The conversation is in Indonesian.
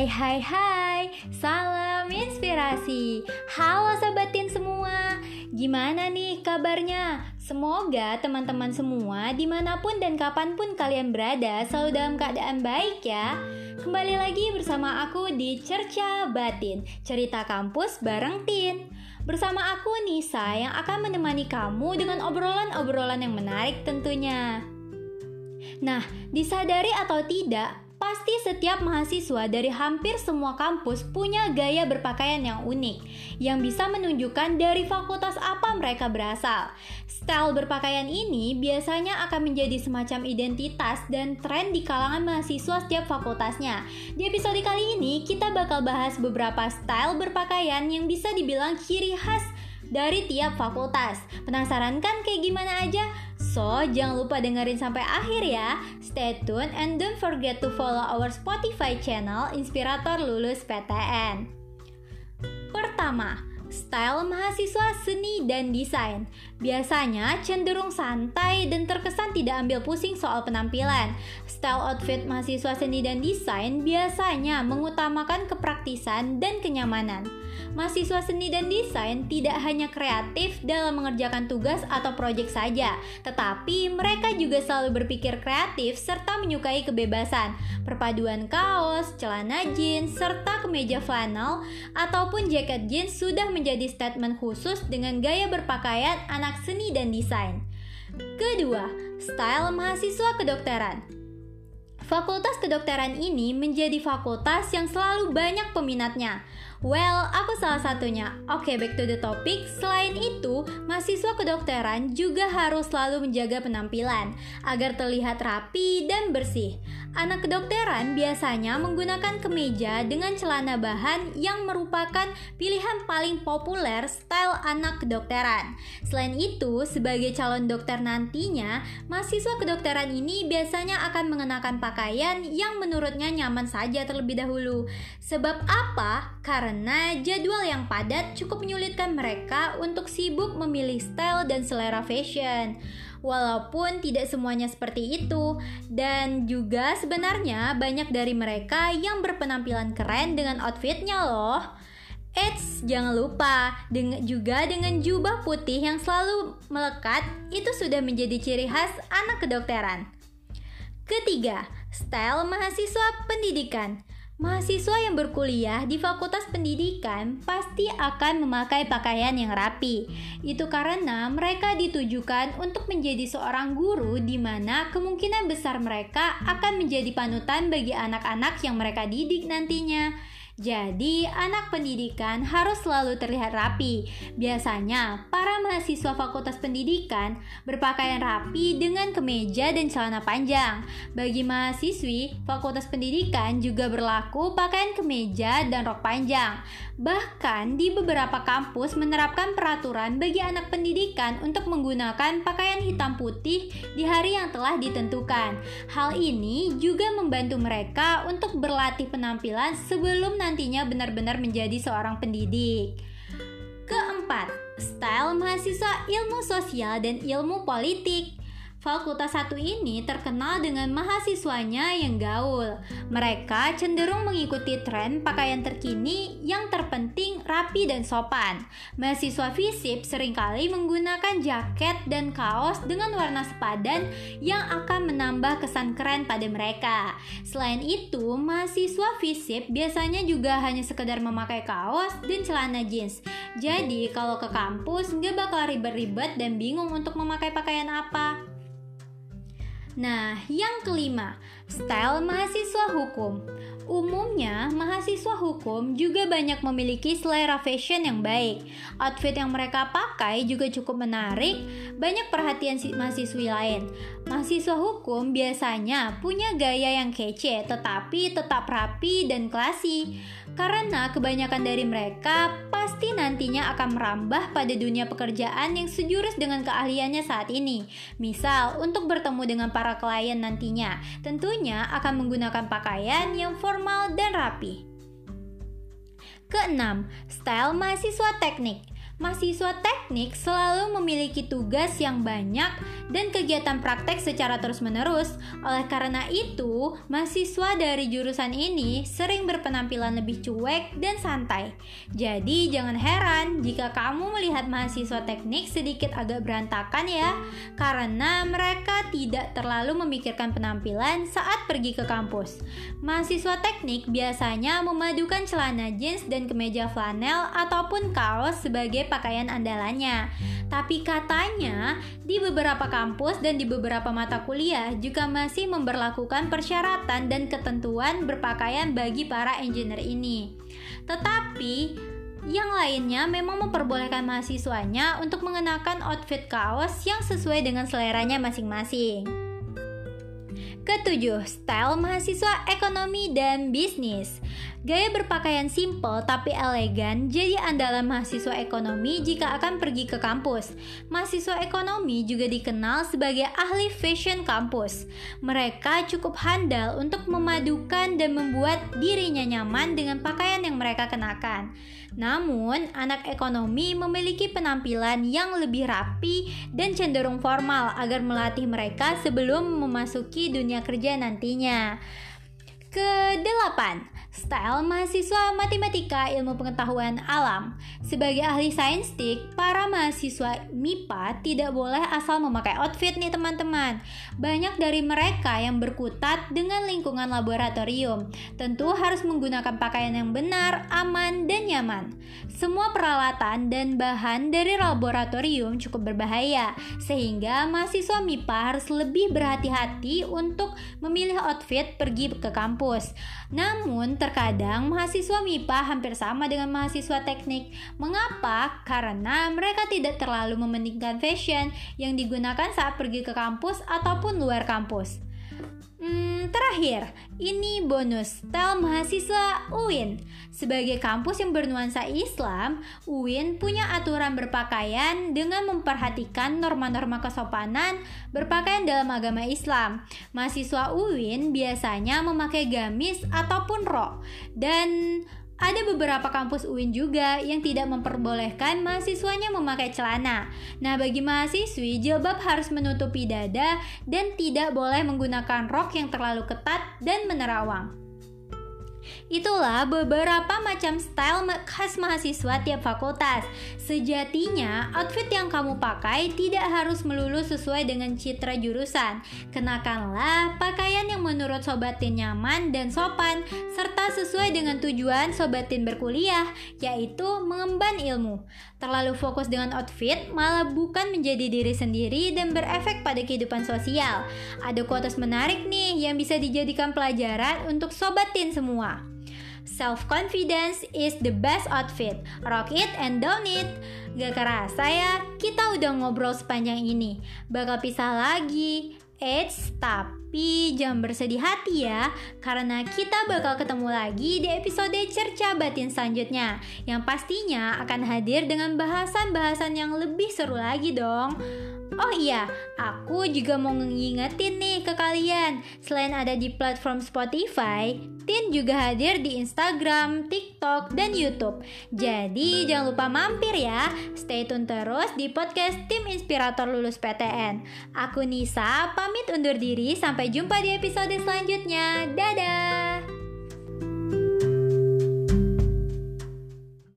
Hai hai hai, salam inspirasi. Halo sobatin semua. Gimana nih kabarnya? Semoga teman-teman semua di mana pun dan kapan pun kalian berada selalu dalam keadaan baik ya. Kembali lagi bersama aku di Cerca Batin Cerita kampus bareng Tin. Bersama aku Nisa yang akan menemani kamu dengan obrolan-obrolan yang menarik tentunya. Nah, disadari atau tidak, Pasti setiap mahasiswa dari hampir semua kampus punya gaya berpakaian yang unik, yang bisa menunjukkan dari fakultas apa mereka berasal. Style berpakaian ini biasanya akan menjadi semacam identitas dan tren di kalangan mahasiswa setiap fakultasnya. Di episode kali ini, kita bakal bahas beberapa style berpakaian yang bisa dibilang ciri khas dari tiap fakultas. Penasaran kan kayak gimana aja? So, jangan lupa dengerin sampai akhir ya. Stay tune and don't forget to follow our Spotify channel Inspirator Lulus PTN. Pertama, style mahasiswa seni dan desain. Biasanya cenderung santai dan terkesan tidak ambil pusing soal penampilan. Style outfit mahasiswa seni dan desain biasanya mengutamakan kepraktisan dan kenyamanan. Mahasiswa seni dan desain tidak hanya kreatif dalam mengerjakan tugas atau proyek saja, tetapi mereka juga selalu berpikir kreatif serta menyukai kebebasan. Perpaduan kaos, celana jeans, serta kemeja flannel ataupun jaket jeans sudah menjadi statement khusus dengan gaya berpakaian anak seni dan desain. Kedua, style mahasiswa kedokteran. Fakultas kedokteran ini menjadi fakultas yang selalu banyak peminatnya. Well, aku salah satunya. Oke, okay, back to the topic. Selain itu, mahasiswa kedokteran juga harus selalu menjaga penampilan agar terlihat rapi dan bersih. Anak kedokteran biasanya menggunakan kemeja dengan celana bahan yang merupakan pilihan paling populer style anak kedokteran. Selain itu, sebagai calon dokter nantinya, mahasiswa kedokteran ini biasanya akan mengenakan pakaian yang menurutnya nyaman saja terlebih dahulu. Sebab apa? Karena jadwal yang padat cukup menyulitkan mereka untuk sibuk memilih style dan selera fashion walaupun tidak semuanya seperti itu. Dan juga sebenarnya banyak dari mereka yang berpenampilan keren dengan outfitnya loh. Eits, jangan lupa dengan juga dengan jubah putih yang selalu melekat itu sudah menjadi ciri khas anak kedokteran. Ketiga, style mahasiswa pendidikan. Mahasiswa yang berkuliah di Fakultas Pendidikan pasti akan memakai pakaian yang rapi. Itu karena mereka ditujukan untuk menjadi seorang guru di mana kemungkinan besar mereka akan menjadi panutan bagi anak-anak yang mereka didik nantinya. Jadi, anak pendidikan harus selalu terlihat rapi. Biasanya, para mahasiswa Fakultas Pendidikan berpakaian rapi dengan kemeja dan celana panjang. Bagi mahasiswi, Fakultas Pendidikan juga berlaku pakaian kemeja dan rok panjang. Bahkan, di beberapa kampus menerapkan peraturan bagi anak pendidikan untuk menggunakan pakaian hitam putih di hari yang telah ditentukan. Hal ini juga membantu mereka untuk berlatih penampilan sebelum nanti nantinya benar-benar menjadi seorang pendidik. Keempat, style mahasiswa ilmu sosial dan ilmu politik. Fakultas satu ini terkenal dengan mahasiswanya yang gaul. Mereka cenderung mengikuti tren pakaian terkini yang terpenting rapi dan sopan. Mahasiswa FISIP sering kali menggunakan jaket dan kaos dengan warna sepadan yang akan menambah kesan keren pada mereka. Selain itu, mahasiswa FISIP biasanya juga hanya sekedar memakai kaos dan celana jeans. Jadi, kalau ke kampus nggak bakal ribet-ribet dan bingung untuk memakai pakaian apa. Nah, yang kelima, style mahasiswa hukum. Umumnya, mahasiswa hukum juga banyak memiliki selera fashion yang baik. Outfit yang mereka pakai juga cukup menarik, banyak perhatian mahasiswi lain. Mahasiswa hukum biasanya punya gaya yang kece, tetapi tetap rapi dan klasi. Karena kebanyakan dari mereka pasti nantinya akan merambah pada dunia pekerjaan yang sejurus dengan keahliannya saat ini. Misal, untuk bertemu dengan para klien nantinya, tentunya akan menggunakan pakaian yang formal dan rapi. Keenam, style mahasiswa teknik. Mahasiswa teknik selalu memiliki tugas yang banyak dan kegiatan praktek secara terus-menerus. Oleh karena itu, mahasiswa dari jurusan ini sering berpenampilan lebih cuek dan santai. Jadi, jangan heran jika kamu melihat mahasiswa teknik sedikit agak berantakan ya, karena mereka tidak terlalu memikirkan penampilan saat pergi ke kampus. Mahasiswa teknik biasanya memadukan celana jeans dan kemeja flanel ataupun kaos sebagai pakaian andalannya. Tapi katanya di beberapa kampus dan di beberapa mata kuliah juga masih memperlakukan persyaratan dan ketentuan berpakaian bagi para engineer ini. Tetapi yang lainnya memang memperbolehkan mahasiswanya untuk mengenakan outfit kaos yang sesuai dengan seleranya masing-masing. Ketujuh, style mahasiswa ekonomi dan bisnis. Gaya berpakaian simple tapi elegan jadi andalan mahasiswa ekonomi jika akan pergi ke kampus. Mahasiswa ekonomi juga dikenal sebagai ahli fashion kampus. Mereka cukup handal untuk memadukan dan membuat dirinya nyaman dengan pakaian yang mereka kenakan. Namun, anak ekonomi memiliki penampilan yang lebih rapi dan cenderung formal agar melatih mereka sebelum memasuki dunia kerja nantinya. Kedelapan, style mahasiswa matematika ilmu pengetahuan alam. Sebagai ahli saintik, para mahasiswa MIPA tidak boleh asal memakai outfit nih teman-teman. Banyak dari mereka yang berkutat dengan lingkungan laboratorium. Tentu harus menggunakan pakaian yang benar, aman, dan nyaman. Semua peralatan dan bahan dari laboratorium cukup berbahaya, sehingga mahasiswa MIPA harus lebih berhati-hati untuk memilih outfit pergi ke kampus. Namun, terkadang mahasiswa MIPA hampir sama dengan mahasiswa teknik. Mengapa? Karena mereka tidak terlalu mementingkan fashion yang digunakan saat pergi ke kampus ataupun luar kampus. Hmm, terakhir, ini bonus style mahasiswa UIN. Sebagai kampus yang bernuansa Islam, UIN punya aturan berpakaian dengan memperhatikan norma-norma kesopanan berpakaian dalam agama Islam. Mahasiswa UIN biasanya memakai gamis ataupun rok dan ada beberapa kampus UIN juga yang tidak memperbolehkan mahasiswanya memakai celana. Nah, bagi mahasiswi, jilbab harus menutupi dada dan tidak boleh menggunakan rok yang terlalu ketat dan menerawang. Itulah beberapa macam style khas mahasiswa tiap fakultas. Sejatinya, outfit yang kamu pakai tidak harus melulu sesuai dengan citra jurusan. Kenakanlah pakaian yang menurut sobatin nyaman dan sopan, serta sesuai dengan tujuan sobatin berkuliah, yaitu mengemban ilmu. Terlalu fokus dengan outfit malah bukan menjadi diri sendiri dan berefek pada kehidupan sosial. Ada kuotas menarik nih yang bisa dijadikan pelajaran untuk sobatin semua. Self-confidence is the best outfit. Rock it and down it. Gak kerasa ya, kita udah ngobrol sepanjang ini. Bakal pisah lagi. Eits, tapi jangan bersedih hati ya, karena kita bakal ketemu lagi di episode cerca batin selanjutnya, yang pastinya akan hadir dengan bahasan-bahasan yang lebih seru lagi dong. Oh iya, aku juga mau ngingetin nih ke kalian. Selain ada di platform Spotify, Tin juga hadir di Instagram, TikTok, dan YouTube. Jadi jangan lupa mampir ya. Stay tune terus di podcast Tim Inspirator Lulus PTN. Aku Nisa, pamit undur diri. Sampai jumpa di episode selanjutnya. Dadah!